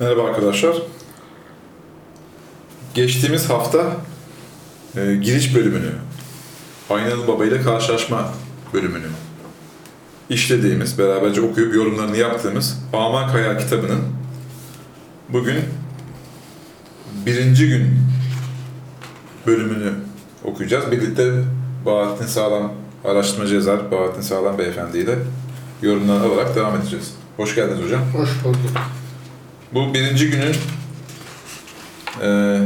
Merhaba arkadaşlar. Geçtiğimiz hafta e, giriş bölümünü, Aynalı Baba ile karşılaşma bölümünü işlediğimiz, beraberce okuyup yorumlarını yaptığımız Aman Kaya kitabının bugün birinci gün bölümünü okuyacağız. Birlikte Bahattin Sağlam, araştırmacı yazar Bahattin Sağlam Beyefendi ile alarak devam edeceğiz. Hoş geldiniz hocam. Hoş bulduk. Bu birinci günün eee,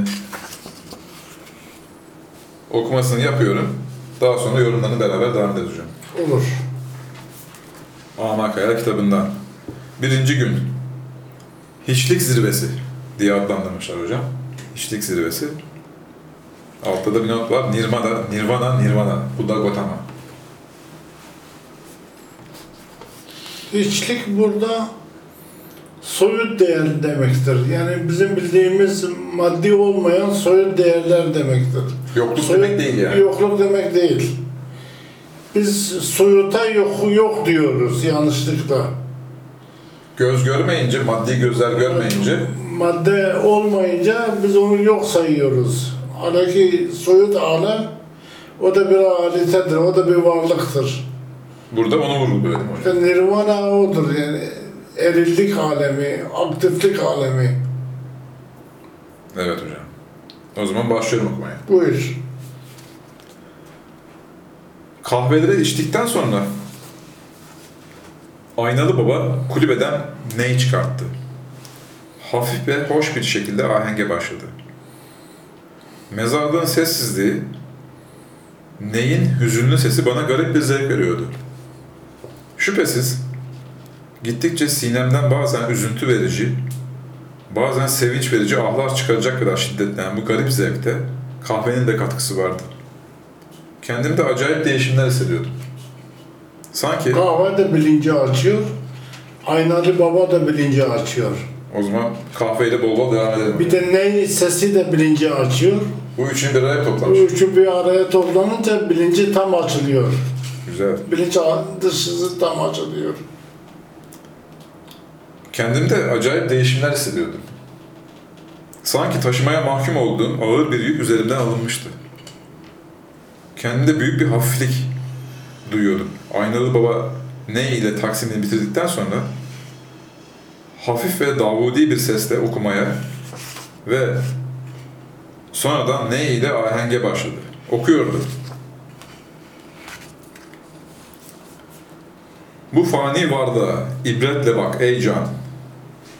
okumasını yapıyorum. Daha sonra yorumlarını beraber devam edeceğiz hocam. Olur. Amakaya kitabından. Birinci gün. Hiçlik zirvesi diye adlandırmışlar hocam. Hiçlik zirvesi. Altta da bir not var. Nirvana, Nirvana, Nirvana. Buddha Gautama. Hiçlik burada soyut değer demektir. Yani bizim bildiğimiz maddi olmayan soyut değerler demektir. Yokluk Soyut- demek değil yani. Yokluk demek değil. Biz soyuta yok, yok diyoruz yanlışlıkla. Göz görmeyince, maddi gözler görmeyince Madde olmayınca biz onu yok sayıyoruz. Halbuki soyut alem o da bir alitedir, o da bir varlıktır. burada onu vurguluyorum hocam. İşte nirvana odur yani erillik alemi, aktiflik alemi. Evet hocam. O zaman başlıyorum okumaya. Buyur. Kahveleri içtikten sonra Aynalı Baba kulübeden ney çıkarttı. Hafif ve hoş bir şekilde ahenge başladı. Mezarlığın sessizliği, neyin hüzünlü sesi bana garip bir zevk veriyordu. Şüphesiz gittikçe sinemden bazen üzüntü verici, bazen sevinç verici ahlar çıkaracak kadar şiddetlenen bu garip zevkte kahvenin de katkısı vardı. Kendimde acayip değişimler hissediyordum. Sanki Kahve de bilinci açıyor. Aynalı baba da bilinci açıyor. o zaman kahveyle bol bol devam edelim. Bir de ney sesi de bilinci açıyor. Bu üçünü bir araya Bu toplamış. üçü bir araya toplanınca bilinci tam açılıyor. Güzel. Bilinç dışısı tam açılıyor. Kendimde acayip değişimler hissediyordum. Sanki taşımaya mahkum olduğum ağır bir yük üzerimden alınmıştı. Kendimde büyük bir hafiflik duyuyordum. Aynalı Baba ne ile taksimini bitirdikten sonra hafif ve davudi bir sesle okumaya ve sonradan ne ile ahenge başladı. Okuyordu. Bu fani varlığa ibretle bak ey can.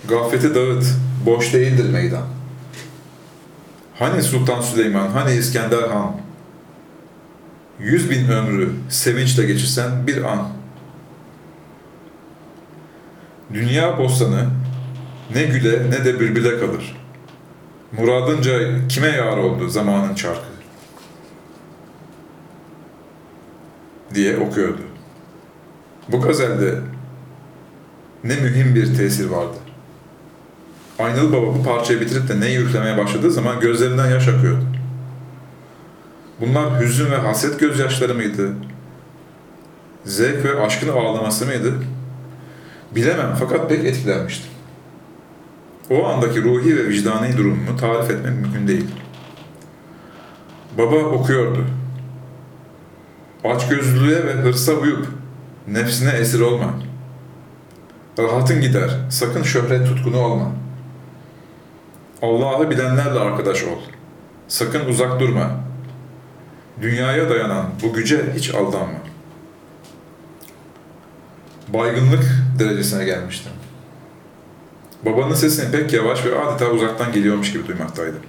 Gafleti dağıt, boş değildir meydan. Hani Sultan Süleyman, hani İskender Han? Yüz bin ömrü sevinçle geçirsen bir an. Dünya bostanı ne güle ne de bülbüle kalır. Muradınca kime yar oldu zamanın çarkı? diye okuyordu. Bu gazelde ne mühim bir tesir vardı. Aynalı Baba bu parçayı bitirip de ne yüklemeye başladığı zaman gözlerinden yaş akıyordu. Bunlar hüzün ve hasret gözyaşları mıydı? Zevk ve aşkın ağlaması mıydı? Bilemem fakat pek etkilenmiştim. O andaki ruhi ve vicdani durumumu tarif etmek mümkün değil. Baba okuyordu. Açgözlülüğe ve hırsa uyup nefsine esir olma. Rahatın gider, sakın şöhret tutkunu olma. Allah'ı bilenlerle arkadaş ol. Sakın uzak durma. Dünyaya dayanan bu güce hiç aldanma. Baygınlık derecesine gelmiştim. Babanın sesini pek yavaş ve adeta uzaktan geliyormuş gibi duymaktaydım.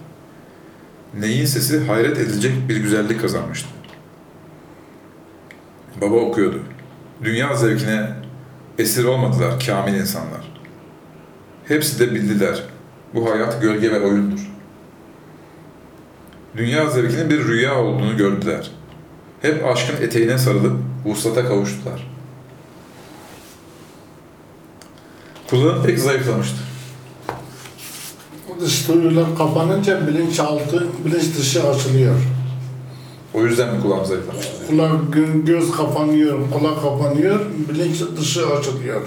Neyin sesi hayret edilecek bir güzellik kazanmıştı. Baba okuyordu. Dünya zevkine esir olmadılar kamil insanlar. Hepsi de bildiler. Bu hayat gölge ve oyundur. Dünya zevkinin bir rüya olduğunu gördüler. Hep aşkın eteğine sarılıp vuslata kavuştular. Kulağım pek zayıflamıştı. Dış duyular kapanınca bilinçaltı, bilinç dışı açılıyor. O yüzden mi kulağım zayıflamıştı? Kulak, gö- göz kapanıyor, kulak kapanıyor, bilinç dışı açılıyor.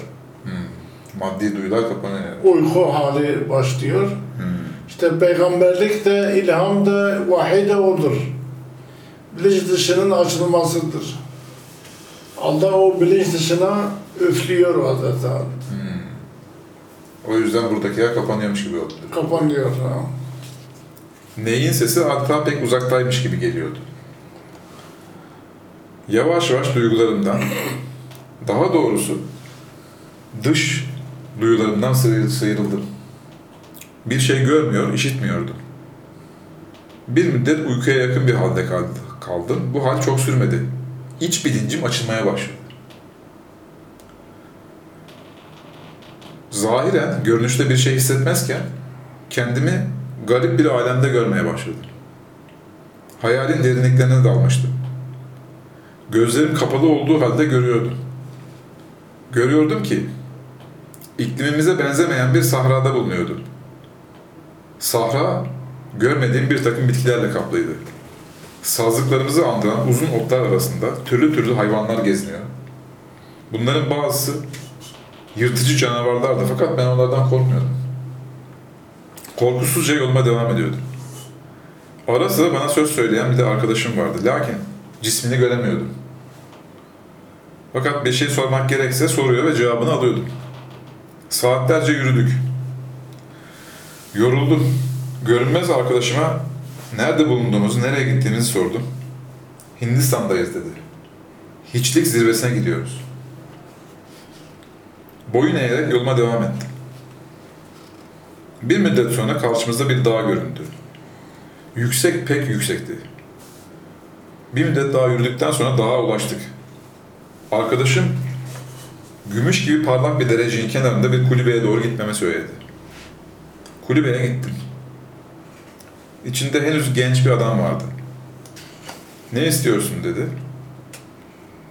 Maddi duyular kapanıyor. yani. Uyku hali başlıyor. Hmm. İşte peygamberlik de, ilham da, vahiy de odur. Bilinç dışının açılmasıdır. Allah o bilinç dışına üflüyor adeta. Hmm. O yüzden buradaki yer kapanıyormuş gibi oldu. Kapanıyor. Ha. Neyin sesi hatta pek uzaktaymış gibi geliyordu. Yavaş yavaş duygularımdan, daha doğrusu dış duyularımdan sıyrı- sıyrıldım. Bir şey görmüyor, işitmiyordum. Bir müddet uykuya yakın bir halde kaldı- kaldım. Bu hal çok sürmedi. İç bilincim açılmaya başladı. Zahiren görünüşte bir şey hissetmezken kendimi garip bir alemde görmeye başladım. Hayalin derinliklerine dalmıştım. Gözlerim kapalı olduğu halde görüyordum. Görüyordum ki iklimimize benzemeyen bir sahrada bulunuyordum. Sahra görmediğim bir takım bitkilerle kaplıydı. Sazlıklarımızı andıran uzun otlar arasında türlü türlü hayvanlar geziniyor. Bunların bazısı yırtıcı canavarlardı fakat ben onlardan korkmuyordum. Korkusuzca yoluma devam ediyordum. Ara sıra bana söz söyleyen bir de arkadaşım vardı. Lakin cismini göremiyordum. Fakat bir şey sormak gerekse soruyor ve cevabını alıyordum. Saatlerce yürüdük. Yoruldum. Görünmez arkadaşıma nerede bulunduğumuzu, nereye gittiğimizi sordum. Hindistan'dayız dedi. Hiçlik zirvesine gidiyoruz. Boyun eğerek yoluma devam ettim. Bir müddet sonra karşımızda bir dağ göründü. Yüksek pek yüksekti. Bir müddet daha yürüdükten sonra dağa ulaştık. Arkadaşım gümüş gibi parlak bir derecenin kenarında bir kulübeye doğru gitmemi söyledi. Kulübeye gittim. İçinde henüz genç bir adam vardı. Ne istiyorsun dedi.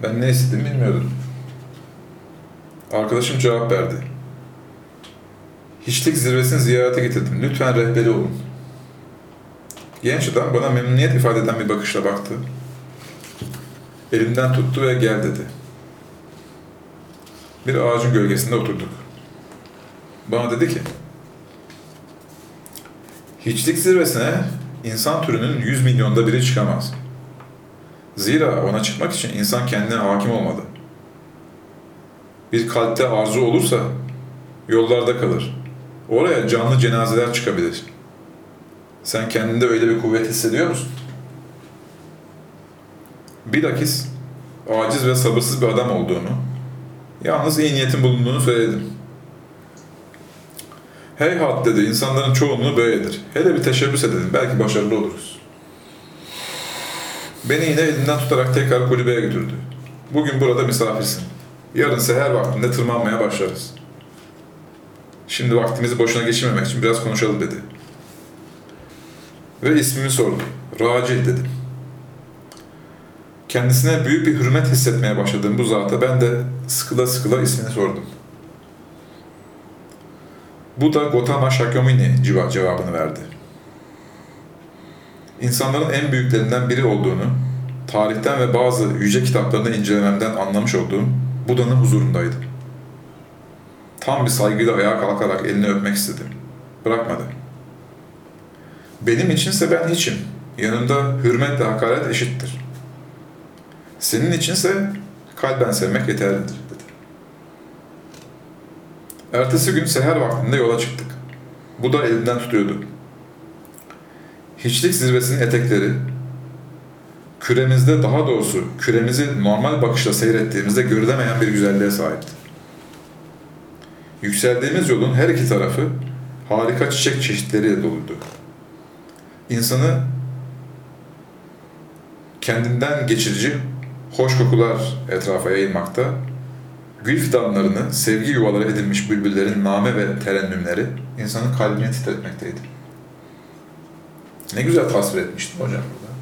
Ben ne istediğimi bilmiyordum. Arkadaşım cevap verdi. Hiçlik zirvesini ziyarete getirdim. Lütfen rehberi olun. Genç adam bana memnuniyet ifade eden bir bakışla baktı. Elimden tuttu ve gel dedi. Bir ağacın gölgesinde oturduk. Bana dedi ki, Hiçlik zirvesine insan türünün 100 milyonda biri çıkamaz. Zira ona çıkmak için insan kendine hakim olmalı. Bir kalpte arzu olursa yollarda kalır. Oraya canlı cenazeler çıkabilir. Sen kendinde öyle bir kuvvet hissediyor musun? Bilakis aciz ve sabırsız bir adam olduğunu, yalnız iyi niyetin bulunduğunu söyledim. Heyhat dedi, insanların çoğunluğu böyledir. Hele bir teşebbüs edelim, belki başarılı oluruz. Beni yine elinden tutarak tekrar kulübeye götürdü. Bugün burada misafirsin. Yarın seher vaktinde tırmanmaya başlarız. Şimdi vaktimizi boşuna geçirmemek için biraz konuşalım dedi. Ve ismimi sordu. Raci dedim. Kendisine büyük bir hürmet hissetmeye başladığım bu zata ben de sıkıla sıkıla ismini sordum. Bu da Gotama Shakyamuni cevabını verdi. İnsanların en büyüklerinden biri olduğunu, tarihten ve bazı yüce kitaplarını incelememden anlamış olduğum Buda'nın huzurundaydım. Tam bir saygıyla ayağa kalkarak elini öpmek istedim. Bırakmadı. Benim içinse ben hiçim. Yanımda hürmetle hakaret eşittir. Senin içinse kalben sevmek yeterlidir dedi. Ertesi gün seher vaktinde yola çıktık. Bu da elimden tutuyordu. Hiçlik zirvesinin etekleri, küremizde daha doğrusu küremizi normal bakışla seyrettiğimizde görülemeyen bir güzelliğe sahipti. Yükseldiğimiz yolun her iki tarafı harika çiçek çeşitleriyle doluydu. İnsanı kendinden geçirici hoş kokular etrafa yayılmakta, gül fidanlarını sevgi yuvaları edilmiş bülbüllerin name ve terennümleri insanın kalbini titretmekteydi. Ne güzel tasvir etmiştim hocam burada.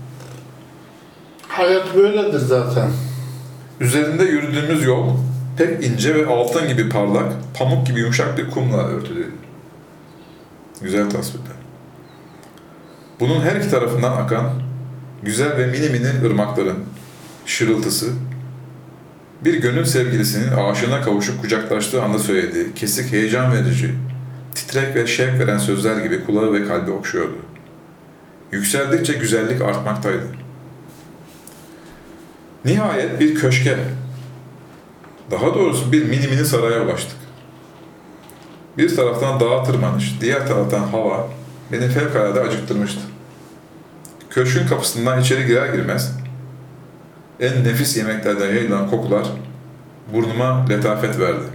Hayat böyledir zaten. Üzerinde yürüdüğümüz yol pek ince ve altın gibi parlak, pamuk gibi yumuşak bir kumla örtülüydü. Güzel tasvirler. Bunun her iki tarafından akan güzel ve mini mini ırmakların şırıltısı Bir gönül sevgilisinin aşığına kavuşup kucaklaştığı anda söylediği kesik heyecan verici, titrek ve şevk veren sözler gibi kulağı ve kalbi okşuyordu. Yükseldikçe güzellik artmaktaydı. Nihayet bir köşke, daha doğrusu bir mini mini saraya ulaştık. Bir taraftan dağa tırmanış, diğer taraftan hava beni fevkalade acıktırmıştı. Köşkün kapısından içeri girer girmez en nefis yemeklerden yayılan kokular burnuma letafet verdi.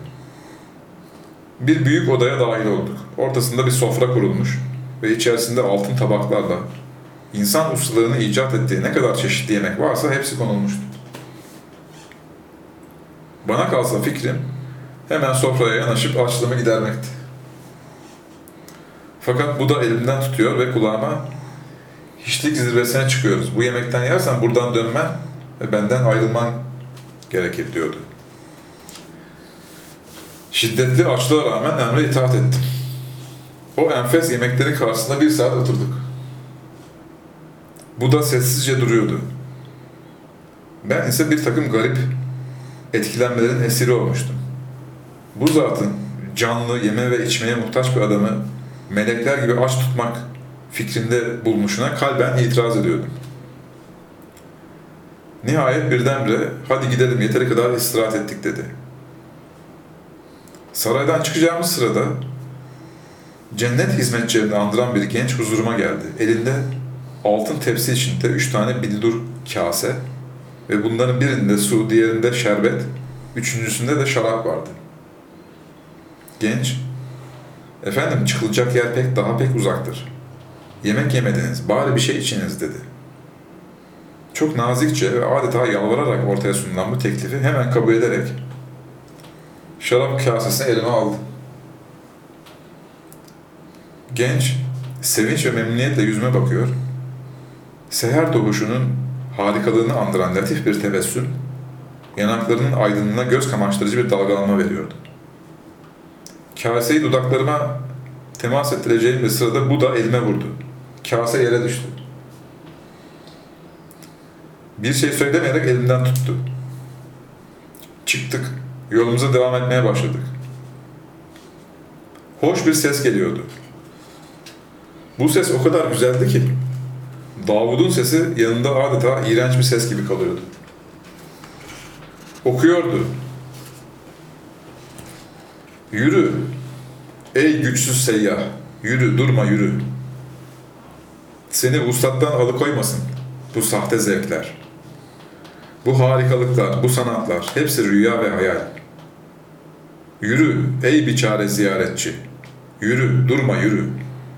Bir büyük odaya dahil olduk. Ortasında bir sofra kurulmuş ve içerisinde altın tabaklarla insan ustalığını icat ettiği ne kadar çeşitli yemek varsa hepsi konulmuştu. Bana kalsa fikrim hemen sofraya yanaşıp açlığımı gidermekti. Fakat bu da elimden tutuyor ve kulağıma hiçlik zirvesine çıkıyoruz. Bu yemekten yersen buradan dönmen ve benden ayrılman gerekir diyordu. Şiddetli açlığa rağmen emre itaat ettim. O enfes yemeklerin karşısında bir saat oturduk. Bu da sessizce duruyordu. Ben ise bir takım garip etkilenmelerin esiri olmuştum. Bu zatın canlı, yeme ve içmeye muhtaç bir adamı melekler gibi aç tutmak fikrinde bulmuşuna kalben itiraz ediyordum. Nihayet birdenbire hadi gidelim yeteri kadar istirahat ettik dedi. Saraydan çıkacağımız sırada cennet hizmetçilerini andıran bir genç huzuruma geldi. Elinde altın tepsi içinde üç tane bildur kase ve bunların birinde su, diğerinde şerbet, üçüncüsünde de şarap vardı. Genç, efendim çıkılacak yer pek daha pek uzaktır. Yemek yemediniz, bari bir şey içiniz dedi. Çok nazikçe ve adeta yalvararak ortaya sunulan bu teklifi hemen kabul ederek şarap kasesini elime aldım. Genç, sevinç ve memnuniyetle yüzüme bakıyor. Seher doğuşunun harikalığını andıran latif bir tebessüm, yanaklarının aydınlığına göz kamaştırıcı bir dalgalanma veriyordu. Kaseyi dudaklarıma temas ettireceğim bir sırada bu da elime vurdu. Kase yere düştü. Bir şey söylemeyerek elimden tuttu. Çıktık. Yolumuza devam etmeye başladık. Hoş bir ses geliyordu. Bu ses o kadar güzeldi ki Davud'un sesi yanında adeta iğrenç bir ses gibi kalıyordu. Okuyordu. Yürü, ey güçsüz seyyah, yürü, durma, yürü. Seni vuslattan alıkoymasın bu sahte zevkler. Bu harikalıklar, bu sanatlar hepsi rüya ve hayal. Yürü ey biçare ziyaretçi. Yürü, durma yürü.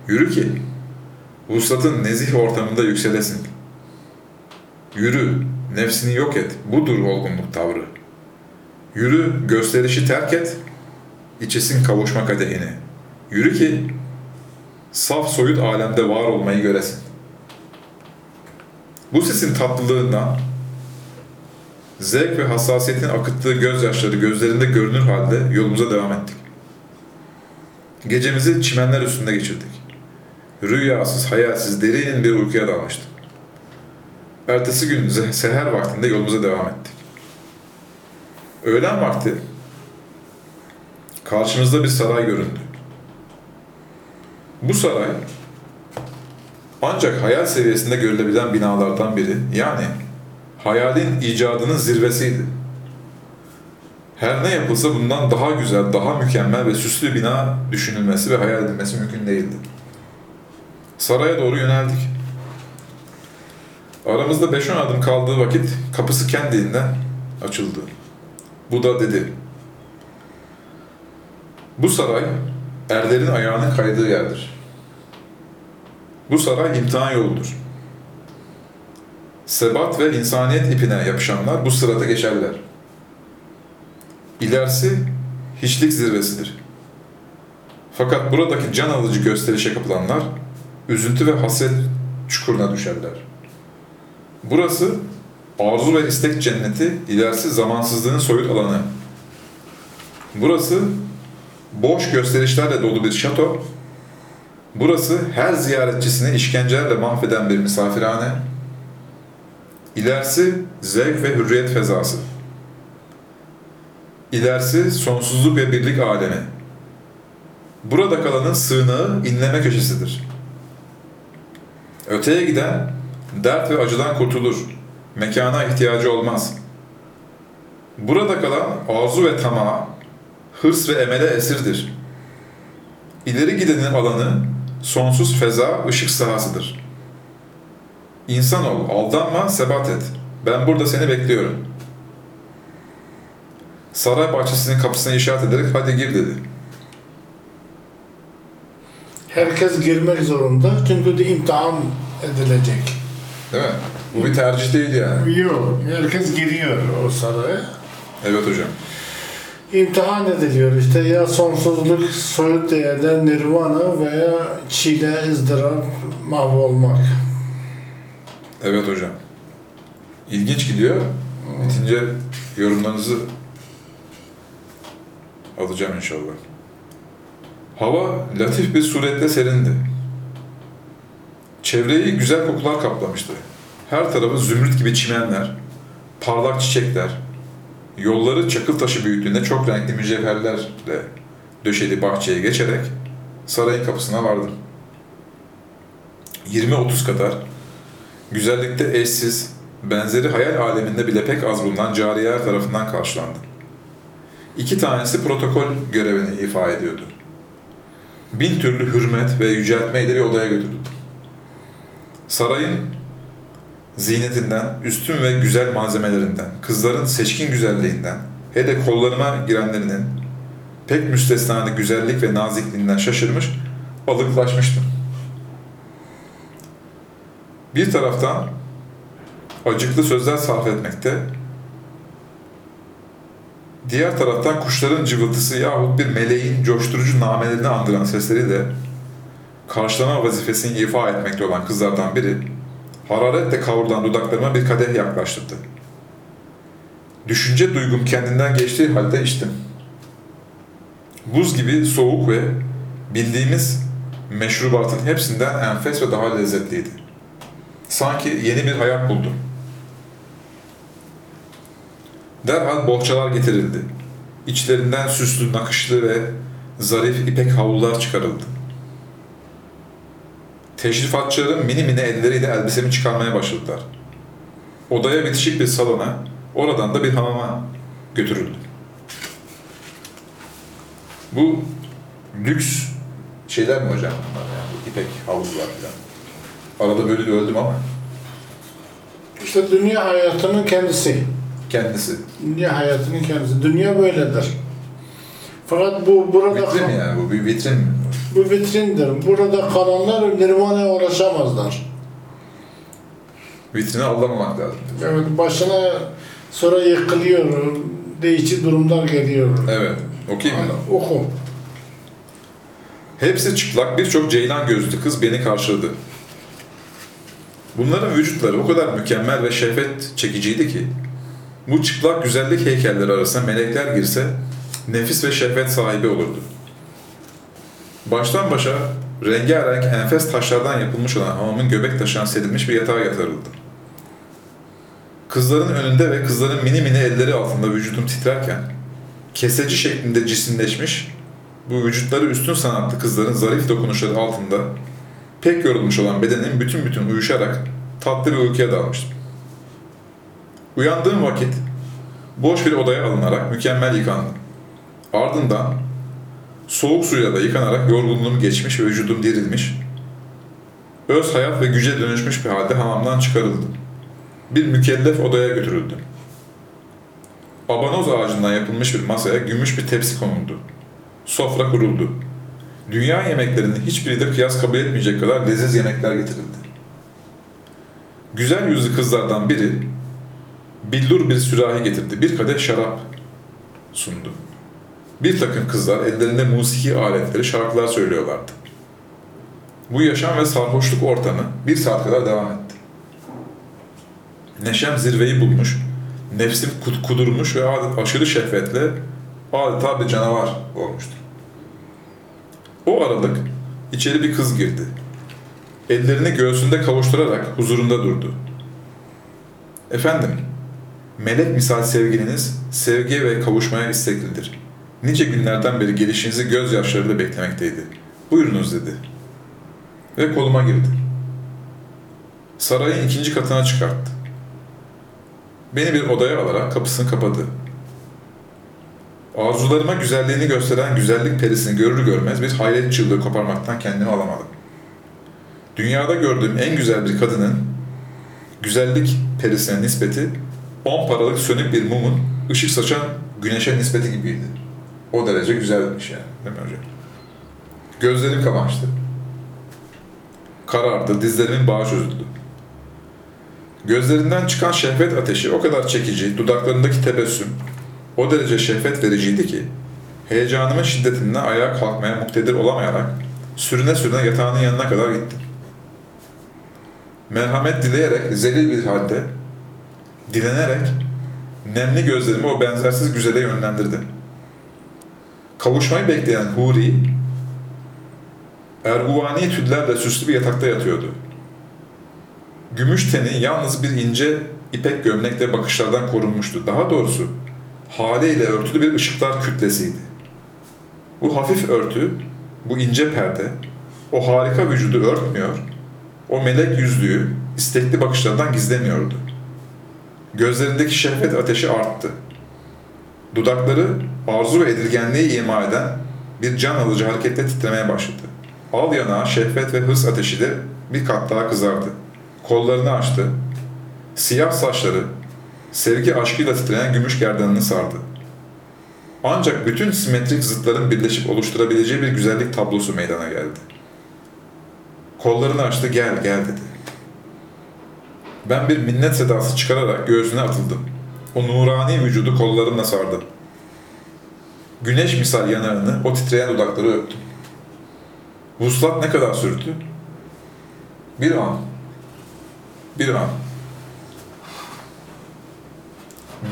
Yürü ki vuslatın nezih ortamında yükselesin. Yürü, nefsini yok et. Budur olgunluk tavrı. Yürü, gösterişi terk et. içesin kavuşma kadehini. Yürü ki saf soyut alemde var olmayı göresin. Bu sesin tatlılığından zevk ve hassasiyetin akıttığı gözyaşları gözlerinde görünür halde yolumuza devam ettik. Gecemizi çimenler üstünde geçirdik. Rüyasız, hayalsiz, derin bir uykuya dalmıştık. Ertesi gün seher vaktinde yolumuza devam ettik. Öğlen vakti karşımızda bir saray göründü. Bu saray ancak hayal seviyesinde görülebilen binalardan biri. Yani hayalin icadının zirvesiydi. Her ne yapılsa bundan daha güzel, daha mükemmel ve süslü bina düşünülmesi ve hayal edilmesi mümkün değildi. Saraya doğru yöneldik. Aramızda 5-10 adım kaldığı vakit kapısı kendiliğinden açıldı. Bu da dedi. Bu saray erlerin ayağının kaydığı yerdir. Bu saray imtihan yoludur. Sebat ve insaniyet ipine yapışanlar bu sırada geçerler. İlerisi hiçlik zirvesidir. Fakat buradaki can alıcı gösterişe kapılanlar üzüntü ve hasret çukuruna düşerler. Burası arzu ve istek cenneti, ilerisi zamansızlığın soyut alanı. Burası boş gösterişlerle dolu bir şato. Burası her ziyaretçisini işkencelerle mahveden bir misafirhane. İlerisi zevk ve hürriyet fezası. İlerisi sonsuzluk ve birlik alemi. Burada kalanın sığınağı inleme köşesidir. Öteye giden dert ve acıdan kurtulur. Mekana ihtiyacı olmaz. Burada kalan arzu ve tamah, hırs ve emele esirdir. İleri gidenin alanı sonsuz feza, ışık sahasıdır. İnsanoğlu aldanma, sebat et. Ben burada seni bekliyorum. Saray bahçesinin kapısına işaret ederek hadi gir dedi. Herkes girmek zorunda çünkü de imtihan edilecek. Değil mi? Bu bir tercih değil yani. Yok, herkes giriyor o saraya. Evet hocam. İmtihan ediliyor işte ya sonsuzluk, soyut değerler, nirvana veya çile, ızdırap, mahvolmak. Evet hocam. İlginç gidiyor. Bitince yorumlarınızı alacağım inşallah. Hava latif bir suretle serindi. Çevreyi güzel kokular kaplamıştı. Her tarafı zümrüt gibi çimenler, parlak çiçekler, yolları çakıl taşı büyüklüğünde çok renkli mücevherlerle döşeli bahçeye geçerek sarayın kapısına vardım. 20-30 kadar güzellikte eşsiz, benzeri hayal aleminde bile pek az bulunan cariyeler tarafından karşılandı. İki tanesi protokol görevini ifa ediyordu. Bin türlü hürmet ve yüceltmeyle odaya götürdüm. Sarayın ziynetinden, üstün ve güzel malzemelerinden, kızların seçkin güzelliğinden, hele kollarıma girenlerinin pek müstesna güzellik ve nazikliğinden şaşırmış, alıklaşmıştım. Bir taraftan acıklı sözler sarf etmekte, diğer taraftan kuşların cıvıltısı yahut bir meleğin coşturucu namelerini andıran sesleriyle karşılama vazifesini ifa etmekte olan kızlardan biri hararetle kavrulan dudaklarıma bir kadeh yaklaştırdı. Düşünce duygum kendinden geçtiği halde içtim. Buz gibi soğuk ve bildiğimiz meşrubatın hepsinden enfes ve daha lezzetliydi. Sanki yeni bir hayat buldum. Derhal bohçalar getirildi. İçlerinden süslü, nakışlı ve zarif ipek havlular çıkarıldı. Teşrifatçıların mini mini elleriyle elbisemi çıkarmaya başladılar. Odaya bitişik bir salona, oradan da bir hamama götürüldü. Bu lüks şeyler mi hocam bunlar yani? Bu ipek havlular falan. Arada böyle de öldüm ama İşte dünya hayatının kendisi. kendisi. Dünya hayatının kendisi. Dünya böyledir. Fakat bu burada Vitrin yani bu bir vitrin bu vitrindir. Burada kalanlar nirvana'ya ulaşamazlar. Vitrine aldamamak lazım. Evet, başına sonra yıkılıyor, değişik durumlar geliyor. Evet. Okuyayım mı? Oku. Hepsi çıplak birçok ceylan gözlü kız beni karşıladı. Bunların vücutları o kadar mükemmel ve şehvet çekiciydi ki bu çıplak güzellik heykelleri arasına melekler girse nefis ve şehvet sahibi olurdu. Baştan başa rengarenk enfes taşlardan yapılmış olan hamamın göbek taşına serilmiş bir yatağa yatırıldı. Kızların önünde ve kızların mini mini elleri altında vücudum titrerken keseci şeklinde cisimleşmiş bu vücutları üstün sanatlı kızların zarif dokunuşları altında pek yorulmuş olan bedenim bütün bütün uyuşarak tatlı bir uykuya dalmıştım. Uyandığım vakit boş bir odaya alınarak mükemmel yıkandım. Ardından soğuk suyla da yıkanarak yorgunluğum geçmiş ve vücudum dirilmiş, öz hayat ve güce dönüşmüş bir halde hamamdan çıkarıldım. Bir mükellef odaya götürüldüm. Abanoz ağacından yapılmış bir masaya gümüş bir tepsi konuldu. Sofra kuruldu. Dünya yemeklerinin hiçbiriyle kıyas kabul etmeyecek kadar leziz yemekler getirildi. Güzel yüzlü kızlardan biri billur bir sürahi getirdi. Bir kadeh şarap sundu. Bir takım kızlar ellerinde musiki aletleri şarkılar söylüyorlardı. Bu yaşam ve sarhoşluk ortamı bir saat kadar devam etti. Neşem zirveyi bulmuş, nefsim kud- kudurmuş ve aşırı şehvetle adeta bir canavar olmuştu. O aralık içeri bir kız girdi. Ellerini göğsünde kavuşturarak huzurunda durdu. Efendim, Melek misal sevgiliniz sevgiye ve kavuşmaya isteklidir. Nice günlerden beri gelişinizi gözyaşlarıyla beklemekteydi. Buyurunuz dedi. Ve koluma girdi. Sarayın ikinci katına çıkarttı. Beni bir odaya alarak kapısını kapadı. Arzularıma güzelliğini gösteren güzellik perisini görür görmez bir hayret çığlığı koparmaktan kendimi alamadım. Dünyada gördüğüm en güzel bir kadının güzellik perisine nispeti 10 paralık sönük bir mumun ışık saçan güneşe nispeti gibiydi. O derece güzelmiş yani değil mi hocam? Gözlerim kamaştı. Karardı, dizlerimin bağı çözüldü. Gözlerinden çıkan şehvet ateşi o kadar çekici, dudaklarındaki tebessüm o derece şehvet vericiydi ki heyecanımın şiddetinden ayağa kalkmaya muktedir olamayarak sürüne sürüne yatağının yanına kadar gittim. Merhamet dileyerek zelil bir halde dilenerek nemli gözlerimi o benzersiz güzele yönlendirdim. Kavuşmayı bekleyen Huri erguvani tüllerle süslü bir yatakta yatıyordu. Gümüş teni yalnız bir ince ipek gömlekle bakışlardan korunmuştu. Daha doğrusu haliyle örtülü bir ışıklar kütlesiydi. Bu hafif örtü, bu ince perde, o harika vücudu örtmüyor, o melek yüzlüğü istekli bakışlardan gizlemiyordu. Gözlerindeki şehvet ateşi arttı. Dudakları arzu ve edilgenliği ima eden bir can alıcı hareketle titremeye başladı. Al yanağı şehvet ve hırs ateşi de bir kat daha kızardı. Kollarını açtı. Siyah saçları sevgi aşkıyla titreyen gümüş gerdanını sardı. Ancak bütün simetrik zıtların birleşip oluşturabileceği bir güzellik tablosu meydana geldi. Kollarını açtı, gel gel dedi. Ben bir minnet sedası çıkararak göğsüne atıldım. O nurani vücudu kollarımla sardım. Güneş misal yanağını, o titreyen dudakları öptüm. Vuslat ne kadar sürdü? Bir an. Bir an.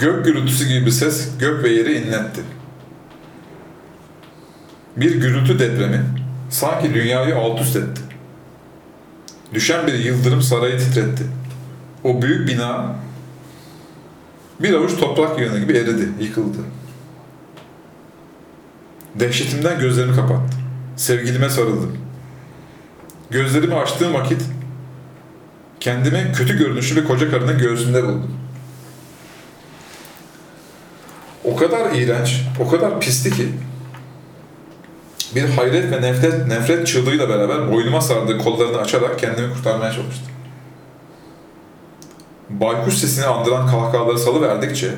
Gök gürültüsü gibi bir ses gök ve yeri inletti. Bir gürültü depremi sanki dünyayı alt üst etti. Düşen bir yıldırım sarayı titretti. O büyük bina bir avuç toprak yığını gibi eridi, yıkıldı. Dehşetimden gözlerimi kapattım. Sevgilime sarıldım. Gözlerimi açtığım vakit kendimi kötü görünüşlü bir koca karının göğsünde buldum. O kadar iğrenç, o kadar pisti ki bir hayret ve nefret, nefret çığlığıyla beraber boynuma sardığı kollarını açarak kendimi kurtarmaya çalıştım. Baykuş sesini andıran kahkahaları salıverdikçe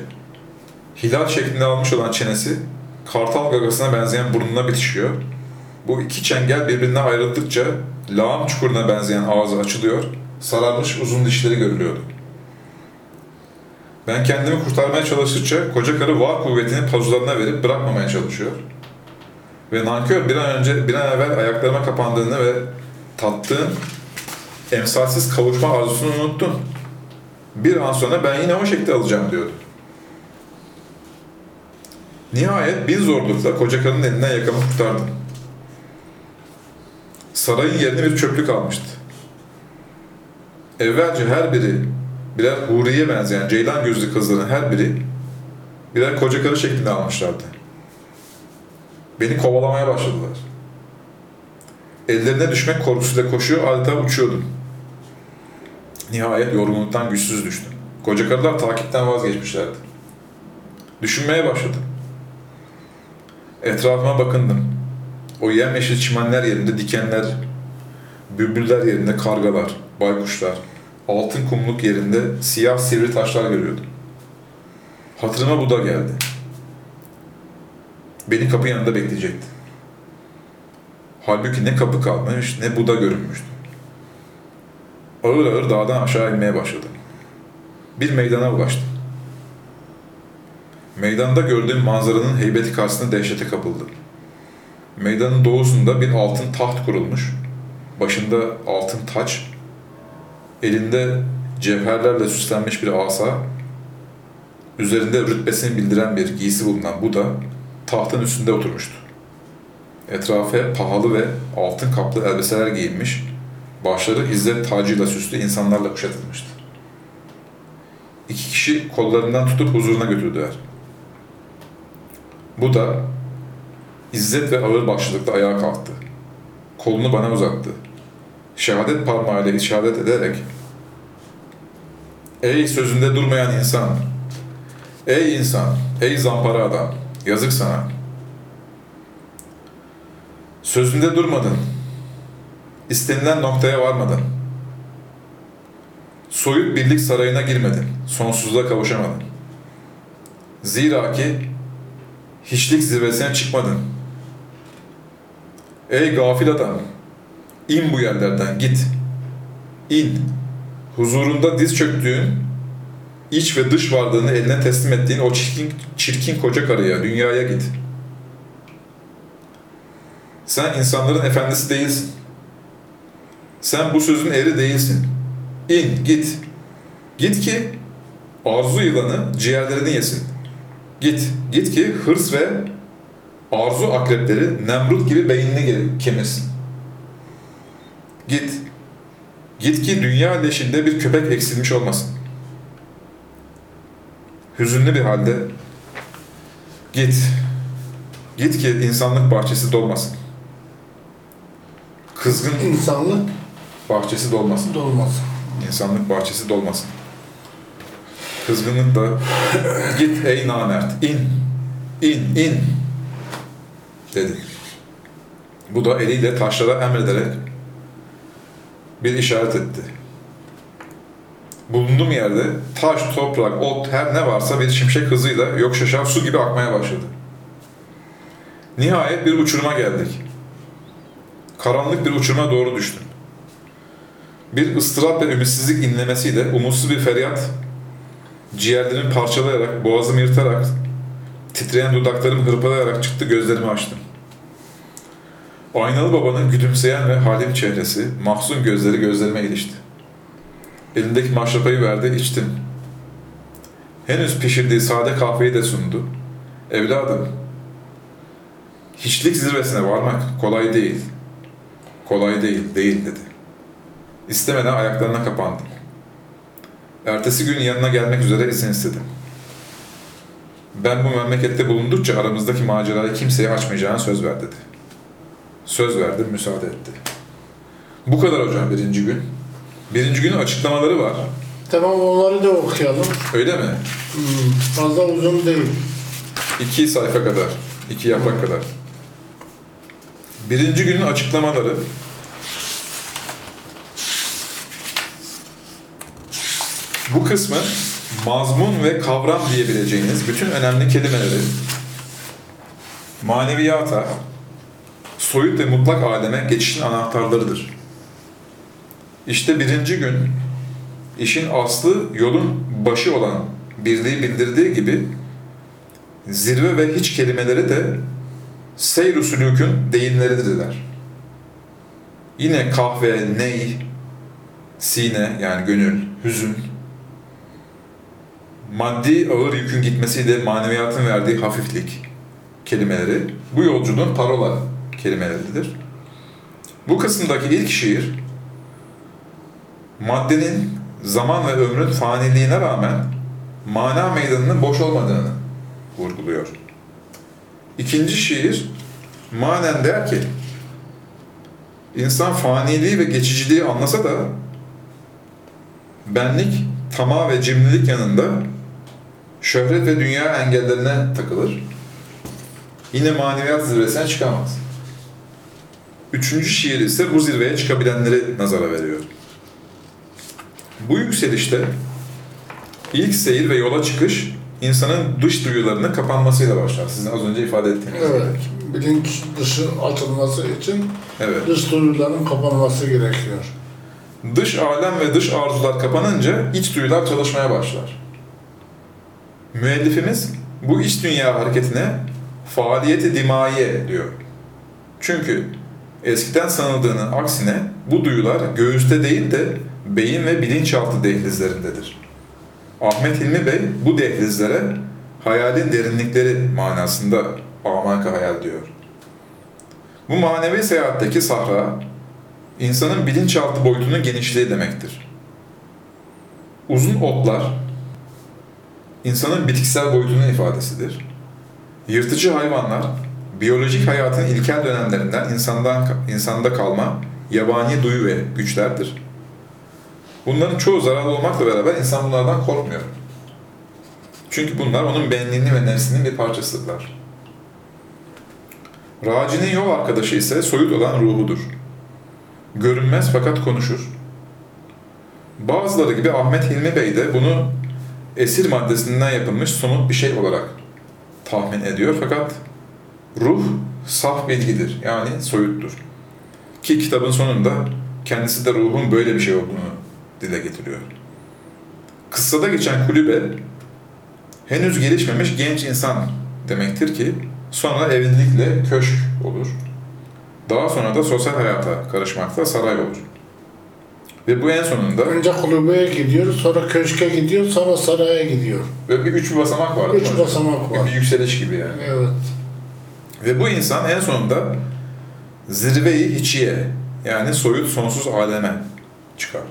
hilal şeklinde almış olan çenesi kartal gagasına benzeyen burnuna bitişiyor. Bu iki çengel birbirinden ayrıldıkça lağım çukuruna benzeyen ağzı açılıyor, sararmış uzun dişleri görülüyordu. Ben kendimi kurtarmaya çalıştıkça koca karı var kuvvetini pazularına verip bırakmamaya çalışıyor. Ve nankör bir an önce, bir an evvel ayaklarıma kapandığını ve tattığım emsalsiz kavuşma arzusunu unuttum. Bir an sonra ben yine o şekilde alacağım diyordu. Nihayet bir zorlukla koca karının elinden yakamı kurtardım. Sarayın yerine bir çöplük almıştı. Evvelce her biri birer huriye benzeyen ceylan gözlü kızların her biri birer koca karı şeklinde almışlardı. Beni kovalamaya başladılar. Ellerine düşmek korkusuyla koşuyor, adeta uçuyordum. Nihayet yorgunluktan güçsüz düştüm. Koca karılar takipten vazgeçmişlerdi. Düşünmeye başladım. Etrafıma bakındım. O yemyeşil çimenler yerinde dikenler, bülbüller yerinde kargalar, baykuşlar, altın kumluk yerinde siyah sivri taşlar görüyordum. Hatırıma bu da geldi. Beni kapı yanında bekleyecekti. Halbuki ne kapı kalmış ne Buda görünmüştü. Ağır ağır dağdan aşağı inmeye başladım. Bir meydana ulaştım. Meydanda gördüğüm manzaranın heybeti karşısında dehşete kapıldım. Meydanın doğusunda bir altın taht kurulmuş. Başında altın taç, elinde cevherlerle süslenmiş bir asa, üzerinde rütbesini bildiren bir giysi bulunan Buda, tahtın üstünde oturmuştu. Etrafı pahalı ve altın kaplı elbiseler giyinmiş, başları izzet tacıyla süslü insanlarla kuşatılmıştı. İki kişi kollarından tutup huzuruna götürdüler. Bu da İzzet ve ağır başlılıkla ayağa kalktı. Kolunu bana uzattı. Şehadet parmağıyla işaret ederek Ey sözünde durmayan insan! Ey insan! Ey zampara adam! Yazık sana! Sözünde durmadın. İstenilen noktaya varmadın. Soyut birlik sarayına girmedin. Sonsuzluğa kavuşamadın. Zira ki hiçlik zirvesine çıkmadın. Ey gafil adam! İn bu yerlerden, git. İn. Huzurunda diz çöktüğün, iç ve dış varlığını eline teslim ettiğin o çirkin, çirkin koca karıya, dünyaya git. Sen insanların efendisi değilsin. Sen bu sözün eri değilsin. İn, git. Git ki arzu yılanı ciğerlerini yesin. Git, git ki hırs ve arzu akrepleri Nemrut gibi beynini kemirsin. Git. Git ki dünya leşinde bir köpek eksilmiş olmasın. Hüzünlü bir halde git. Git ki insanlık bahçesi dolmasın. Kızgın İnsanlık bahçesi dolmasın. dolmaz. İnsanlık bahçesi dolmasın. Kızgınlıkla git ey namert in, in, in dedi. Bu da eliyle taşlara emrederek bir işaret etti. Bulunduğum yerde taş, toprak, ot, her ne varsa bir şimşek hızıyla yok şaşar su gibi akmaya başladı. Nihayet bir uçuruma geldik. Karanlık bir uçuruma doğru düştüm. Bir ıstırap ve ümitsizlik inlemesiyle umutsuz bir feryat, ciğerlerimi parçalayarak, boğazımı yırtarak, titreyen dudaklarımı hırpalayarak çıktı gözlerimi açtım. Aynalı babanın gülümseyen ve halim çehresi, mahzun gözleri gözlerime ilişti. Elindeki maşrapayı verdi, içtim. Henüz pişirdiği sade kahveyi de sundu. Evladım, hiçlik zirvesine varmak kolay değil. Kolay değil, değil dedi. İstemeden ayaklarına kapandım. Ertesi gün yanına gelmek üzere izin istedim. Ben bu memlekette bulundukça aramızdaki macerayı kimseye açmayacağına söz ver dedi. Söz verdim, müsaade etti. Bu kadar hocam birinci gün. Birinci günün açıklamaları var. Tamam onları da okuyalım. Öyle mi? Hmm, fazla uzun değil. İki sayfa kadar, iki yaprak kadar. Birinci günün açıklamaları bu kısmı mazmun ve kavram diyebileceğiniz bütün önemli kelimeleri maneviyata, soyut ve mutlak aleme geçişin anahtarlarıdır. İşte birinci gün işin aslı yolun başı olan birliği bildirdiği gibi zirve ve hiç kelimeleri de seyr usulükün deyimleridirler. Yine kahve, ney, sine yani gönül, hüzün, maddi ağır yükün gitmesiyle maneviyatın verdiği hafiflik kelimeleri bu yolculuğun parola kelimeleridir. Bu kısımdaki ilk şiir maddenin zaman ve ömrün faniliğine rağmen mana meydanının boş olmadığını vurguluyor. İkinci şiir manen der ki insan faniliği ve geçiciliği anlasa da benlik, tamah ve cimrilik yanında şöhret ve dünya engellerine takılır. Yine maneviyat zirvesine çıkamaz. Üçüncü şiir ise bu zirveye çıkabilenleri nazara veriyor. Bu yükselişte ilk seyir ve yola çıkış insanın dış duyularının kapanmasıyla başlar. Sizin az önce ifade ettiğiniz gibi. Evet. Bilinç dışı açılması için Evet. dış duyuların kapanması gerekiyor. Dış alem ve dış arzular kapanınca iç duyular çalışmaya başlar. Müellifimiz bu iç dünya hareketine faaliyeti dimaiye diyor. Çünkü eskiden sanıldığının aksine bu duyular göğüste değil de beyin ve bilinçaltı dehlizlerindedir. Ahmet Hilmi Bey bu dehlizlere hayalin derinlikleri manasında amaka hayal diyor. Bu manevi seyahatteki sahra, insanın bilinçaltı boyutunun genişliği demektir. Uzun otlar, insanın bitkisel boyutunun ifadesidir. Yırtıcı hayvanlar, biyolojik hayatın ilkel dönemlerinden insandan, insanda kalma yabani duyu ve güçlerdir. Bunların çoğu zararlı olmakla beraber insan bunlardan korkmuyor. Çünkü bunlar onun benliğini ve nefsinin bir parçasıdırlar. Racinin yol arkadaşı ise soyut olan ruhudur. Görünmez fakat konuşur. Bazıları gibi Ahmet Hilmi Bey de bunu esir maddesinden yapılmış somut bir şey olarak tahmin ediyor. Fakat ruh saf bilgidir yani soyuttur. Ki kitabın sonunda kendisi de ruhun böyle bir şey olduğunu dile getiriyor. Kıssada geçen kulübe henüz gelişmemiş genç insan demektir ki sonra evlilikle köşk olur. Daha sonra da sosyal hayata karışmakta saray olur. Ve bu en sonunda Önce kulübeye gidiyor, sonra köşke gidiyor, sonra saraya gidiyor. böyle bir üç basamak var. Üç basamak var. Bir yükseliş gibi yani. Evet. Ve bu insan en sonunda zirveyi hiçiye yani soyut sonsuz aleme çıkar.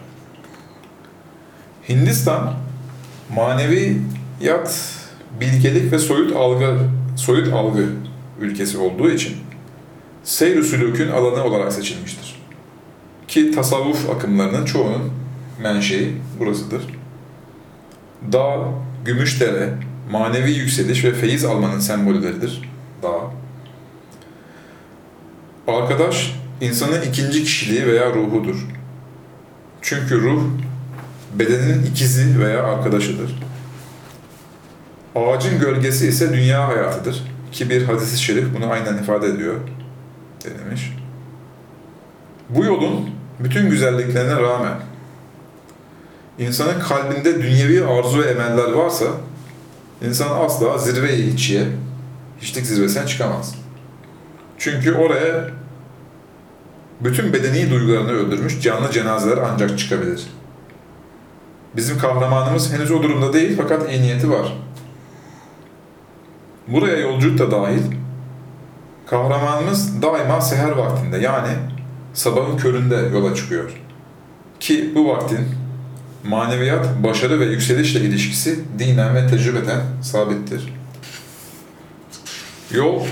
Hindistan maneviyat, bilgelik ve soyut algı soyut algı ülkesi olduğu için seyr sülükün alanı olarak seçilmiştir. Ki tasavvuf akımlarının çoğunun menşei burasıdır. Dağ, Gümüşdere, manevi yükseliş ve feyiz almanın sembolleridir. Dağ. Arkadaş, insanın ikinci kişiliği veya ruhudur. Çünkü ruh, bedenin ikizi veya arkadaşıdır. Ağacın gölgesi ise dünya hayatıdır. Ki bir hadis-i şerif bunu aynen ifade ediyor denilmiş. Bu yolun bütün güzelliklerine rağmen insanın kalbinde dünyevi arzu ve emeller varsa insan asla zirve-i hiçlik zirvesine çıkamaz. Çünkü oraya bütün bedeni duygularını öldürmüş canlı cenazeler ancak çıkabilir. Bizim kahramanımız henüz o durumda değil fakat iyi niyeti var. Buraya yolculuk da dahil. Kahramanımız daima seher vaktinde yani sabahın köründe yola çıkıyor. Ki bu vaktin maneviyat, başarı ve yükselişle ilişkisi dinen ve tecrübeden sabittir. Yol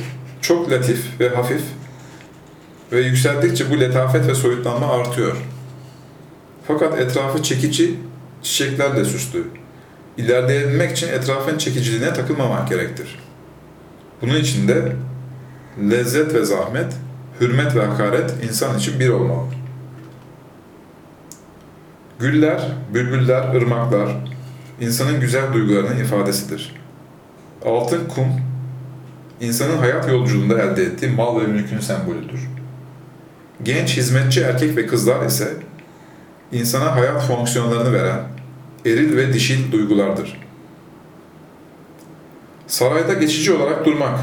çok latif ve hafif ve yükseldikçe bu letafet ve soyutlanma artıyor. Fakat etrafı çekici çiçeklerle süslü. İlerleyebilmek için etrafın çekiciliğine takılmamak gerektir. Bunun için de lezzet ve zahmet, hürmet ve hakaret insan için bir olmalı. Güller, bülbüller, ırmaklar insanın güzel duygularının ifadesidir. Altın kum, insanın hayat yolculuğunda elde ettiği mal ve mülkün sembolüdür. Genç hizmetçi erkek ve kızlar ise insana hayat fonksiyonlarını veren eril ve dişil duygulardır. Sarayda geçici olarak durmak,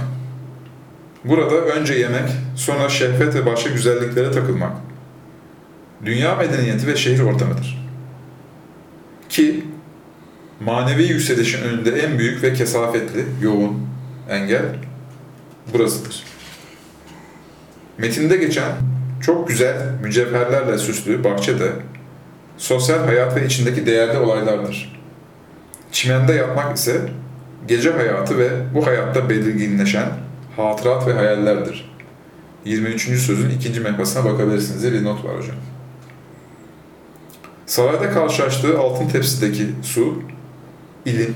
burada önce yemek, sonra şehvet ve başka güzelliklere takılmak, dünya medeniyeti ve şehir ortamıdır. Ki manevi yükselişin önünde en büyük ve kesafetli, yoğun engel burasıdır. Metinde geçen çok güzel mücevherlerle süslü bahçede sosyal hayat ve içindeki değerli olaylardır. Çimende yatmak ise gece hayatı ve bu hayatta belirginleşen hatırat ve hayallerdir. 23. sözün ikinci mehpasına bakabilirsiniz diye bir not var hocam. Sarayda karşılaştığı altın tepsideki su, ilim,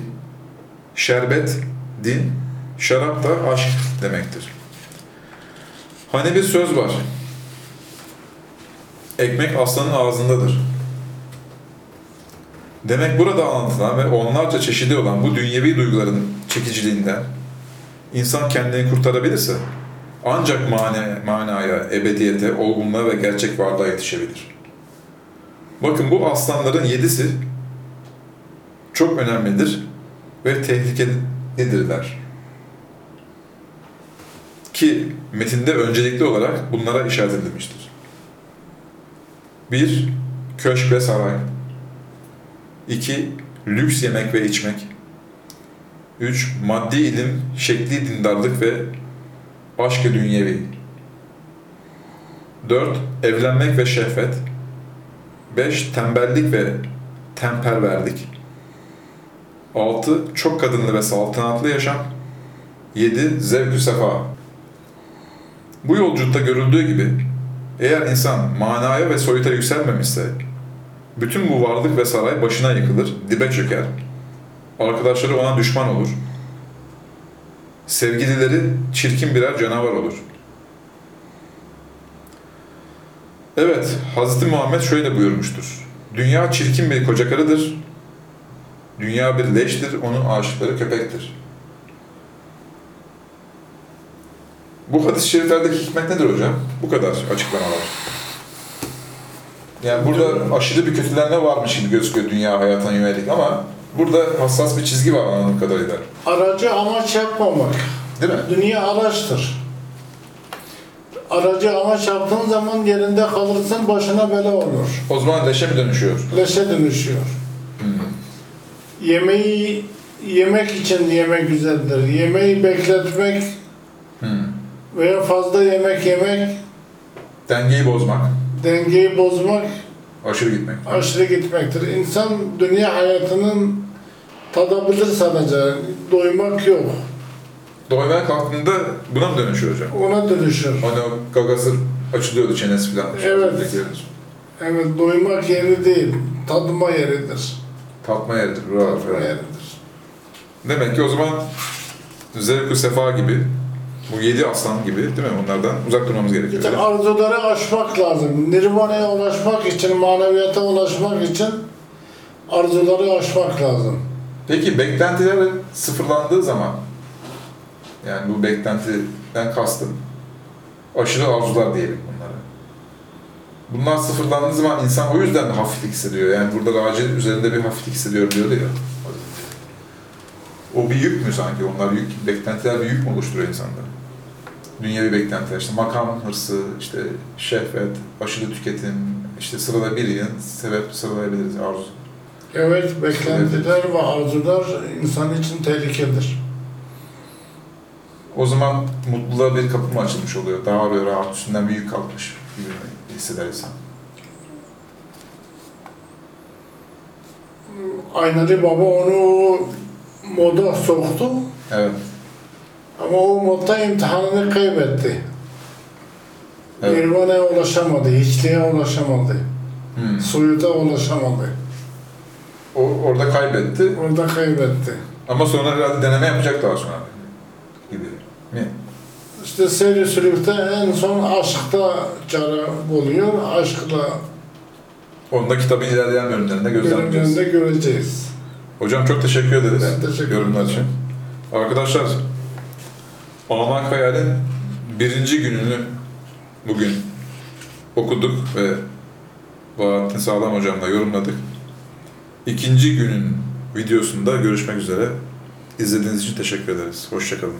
şerbet, din, şarap da aşk demektir. Hani bir söz var. Ekmek aslanın ağzındadır. Demek burada anlatılan ve onlarca çeşidi olan bu dünyevi duyguların çekiciliğinden insan kendini kurtarabilirse ancak mane, manaya, ebediyete, olgunluğa ve gerçek varlığa yetişebilir. Bakın bu aslanların yedisi çok önemlidir ve tehlikelidirler. Ki metinde öncelikli olarak bunlara işaret edilmiştir. 1. Köşk ve saray 2. Lüks yemek ve içmek 3. Maddi ilim, şekli dindarlık ve aşk-ı dünyevi 4. Evlenmek ve şehvet 5. Tembellik ve temperverlik 6. Çok kadınlı ve saltanatlı yaşam. 7. Zevk-ü sefa. Bu yolculukta görüldüğü gibi eğer insan manaya ve soyuta yükselmemişse bütün bu varlık ve saray başına yıkılır, dibe çöker. Arkadaşları ona düşman olur. Sevgilileri çirkin birer canavar olur. Evet, Hz. Muhammed şöyle buyurmuştur. Dünya çirkin bir koca karıdır. Dünya bir leştir, onun aşıkları köpektir. Bu hadis-i şeriflerdeki hikmet nedir hocam? Bu kadar açıklamalar. Yani burada aşırı bir kötülenme varmış gibi gözüküyor dünya hayatına yönelik ama burada hassas bir çizgi var anladığım kadarıyla. Aracı amaç yapmamak. Değil mi? Dünya araçtır. Aracı amaç yaptığın zaman yerinde kalırsın, başına bela olur. O zaman leşe mi dönüşüyor? Leşe dönüşüyor. Yemeği yemek için yemek güzeldir. Yemeği bekletmek Hmm. Veya fazla yemek yemek, Dengeyi bozmak, dengeyi bozmak, aşırı gitmek. aşırı gitmektir. İnsan dünya hayatının tadabilir sadece. Doymak yok. Doymaya kalktığında buna mı dönüşüyor hocam? Ona dönüşür. Hani o gagası açılıyordu çenesi falan. Evet. Evet, doymak yeri değil, tadıma yeridir. Tatma yeridir. Bravo. Tadıma bravo. yeridir. Demek ki o zaman zevk sefa gibi, bu yedi aslan gibi değil mi? Onlardan uzak durmamız gerekiyor. İşte arzuları aşmak lazım. Nirvana'ya ulaşmak için, maneviyata ulaşmak için arzuları aşmak lazım. Peki beklentiler sıfırlandığı zaman, yani bu beklentiden kastım, aşırı arzular diyelim bunlara. Bunlar sıfırlandığı zaman insan o yüzden de hafiflik hissediyor. Yani burada racil üzerinde bir hafiflik hissediyorum diyordu ya. O bir yük mü sanki? Onlar yük, beklentiler bir yük oluşturuyor insanda? Dünyevi beklentiler, işte makam hırsı, işte şehvet, aşırı tüketim, işte sırada bir yıl sebep sıralayabiliriz arzu. Evet, beklentiler ve arzular insan için tehlikedir. O zaman mutluluğa bir kapı mı açılmış oluyor? Daha böyle rahat üstünden bir yük kalkmış gibi hisseder insan. Aynali Baba onu moda soktu Evet. Ama o modda imtihanını kaybetti. Evet. Nirvana'ya ulaşamadı, hiçliğe ulaşamadı, Hmm. suyuta ulaşamadı. O orada kaybetti Orada kaybetti. ama sonra herhalde deneme yapacak daha sonra gibi. Mi? İşte seyri sülükte en son aşkta cara buluyor. Aşkla Onu da kitabın ilerleyen bölümlerinde gözlemleyeceğiz. bölümlerinde göreceğiz. Hocam çok teşekkür ederiz Ben teşekkür yorumlar için. Arkadaşlar, Aman Kayal'in birinci gününü bugün okuduk ve Bahattin Sağlam Hocam'la yorumladık. İkinci günün videosunda görüşmek üzere. İzlediğiniz için teşekkür ederiz. Hoşçakalın.